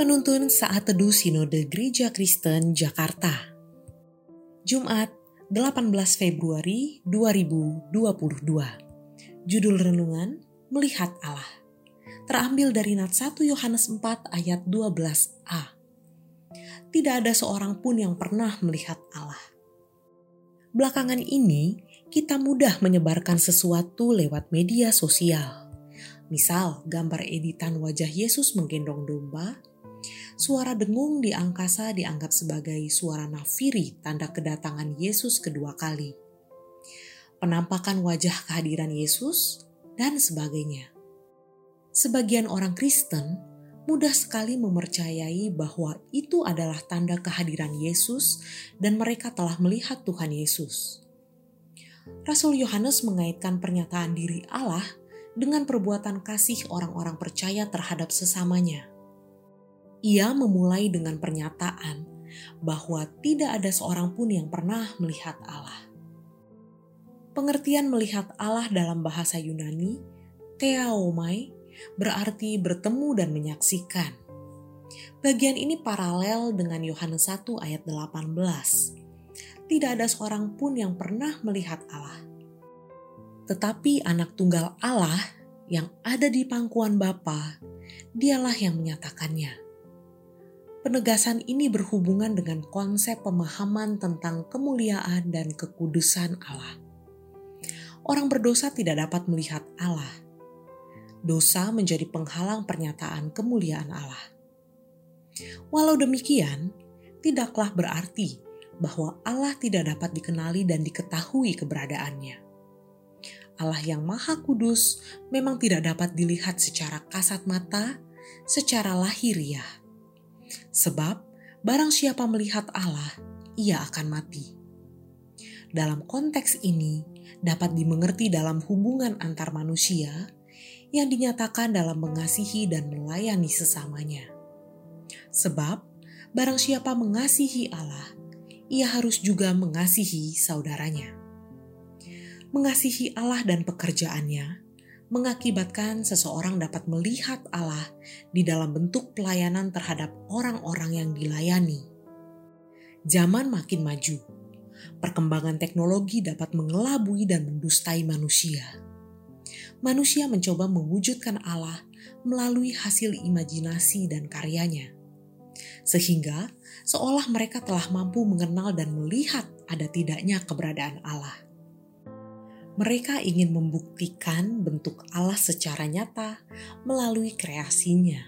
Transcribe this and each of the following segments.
Penuntun Saat Teduh Sinode Gereja Kristen Jakarta. Jumat 18 Februari 2022 Judul Renungan Melihat Allah. Terambil dari Nat 1 Yohanes 4 ayat 12a Tidak ada seorang pun yang pernah melihat Allah. Belakangan ini kita mudah menyebarkan sesuatu lewat media sosial. Misal gambar editan wajah Yesus menggendong domba Suara dengung di angkasa dianggap sebagai suara nafiri tanda kedatangan Yesus kedua kali. Penampakan wajah kehadiran Yesus dan sebagainya. Sebagian orang Kristen mudah sekali mempercayai bahwa itu adalah tanda kehadiran Yesus dan mereka telah melihat Tuhan Yesus. Rasul Yohanes mengaitkan pernyataan diri Allah dengan perbuatan kasih orang-orang percaya terhadap sesamanya. Ia memulai dengan pernyataan bahwa tidak ada seorang pun yang pernah melihat Allah. Pengertian melihat Allah dalam bahasa Yunani, theaomai, berarti bertemu dan menyaksikan. Bagian ini paralel dengan Yohanes 1 ayat 18. Tidak ada seorang pun yang pernah melihat Allah. Tetapi anak tunggal Allah yang ada di pangkuan Bapa, dialah yang menyatakannya. Penegasan ini berhubungan dengan konsep pemahaman tentang kemuliaan dan kekudusan Allah. Orang berdosa tidak dapat melihat Allah. Dosa menjadi penghalang pernyataan kemuliaan Allah. Walau demikian, tidaklah berarti bahwa Allah tidak dapat dikenali dan diketahui keberadaannya. Allah yang Maha Kudus memang tidak dapat dilihat secara kasat mata, secara lahiriah Sebab barang siapa melihat Allah, ia akan mati. Dalam konteks ini dapat dimengerti dalam hubungan antar manusia yang dinyatakan dalam mengasihi dan melayani sesamanya. Sebab barang siapa mengasihi Allah, ia harus juga mengasihi saudaranya. Mengasihi Allah dan pekerjaannya mengakibatkan seseorang dapat melihat Allah di dalam bentuk pelayanan terhadap orang-orang yang dilayani. Zaman makin maju, perkembangan teknologi dapat mengelabui dan mendustai manusia. Manusia mencoba mewujudkan Allah melalui hasil imajinasi dan karyanya, sehingga seolah mereka telah mampu mengenal dan melihat ada tidaknya keberadaan Allah mereka ingin membuktikan bentuk Allah secara nyata melalui kreasinya.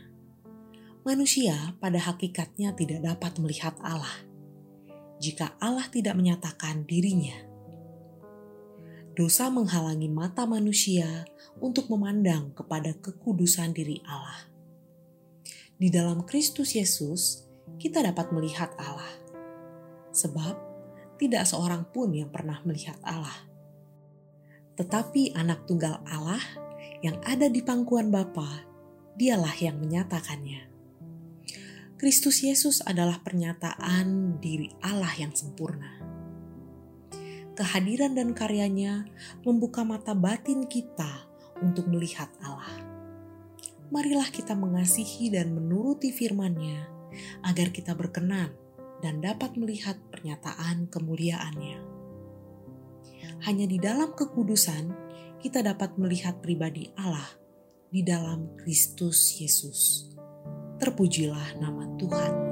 Manusia pada hakikatnya tidak dapat melihat Allah jika Allah tidak menyatakan dirinya. Dosa menghalangi mata manusia untuk memandang kepada kekudusan diri Allah. Di dalam Kristus Yesus, kita dapat melihat Allah, sebab tidak seorang pun yang pernah melihat Allah tetapi anak tunggal Allah yang ada di pangkuan Bapa, dialah yang menyatakannya. Kristus Yesus adalah pernyataan diri Allah yang sempurna. Kehadiran dan karyanya membuka mata batin kita untuk melihat Allah. Marilah kita mengasihi dan menuruti firman-Nya agar kita berkenan dan dapat melihat pernyataan kemuliaannya. Hanya di dalam kekudusan kita dapat melihat pribadi Allah di dalam Kristus Yesus. Terpujilah nama Tuhan.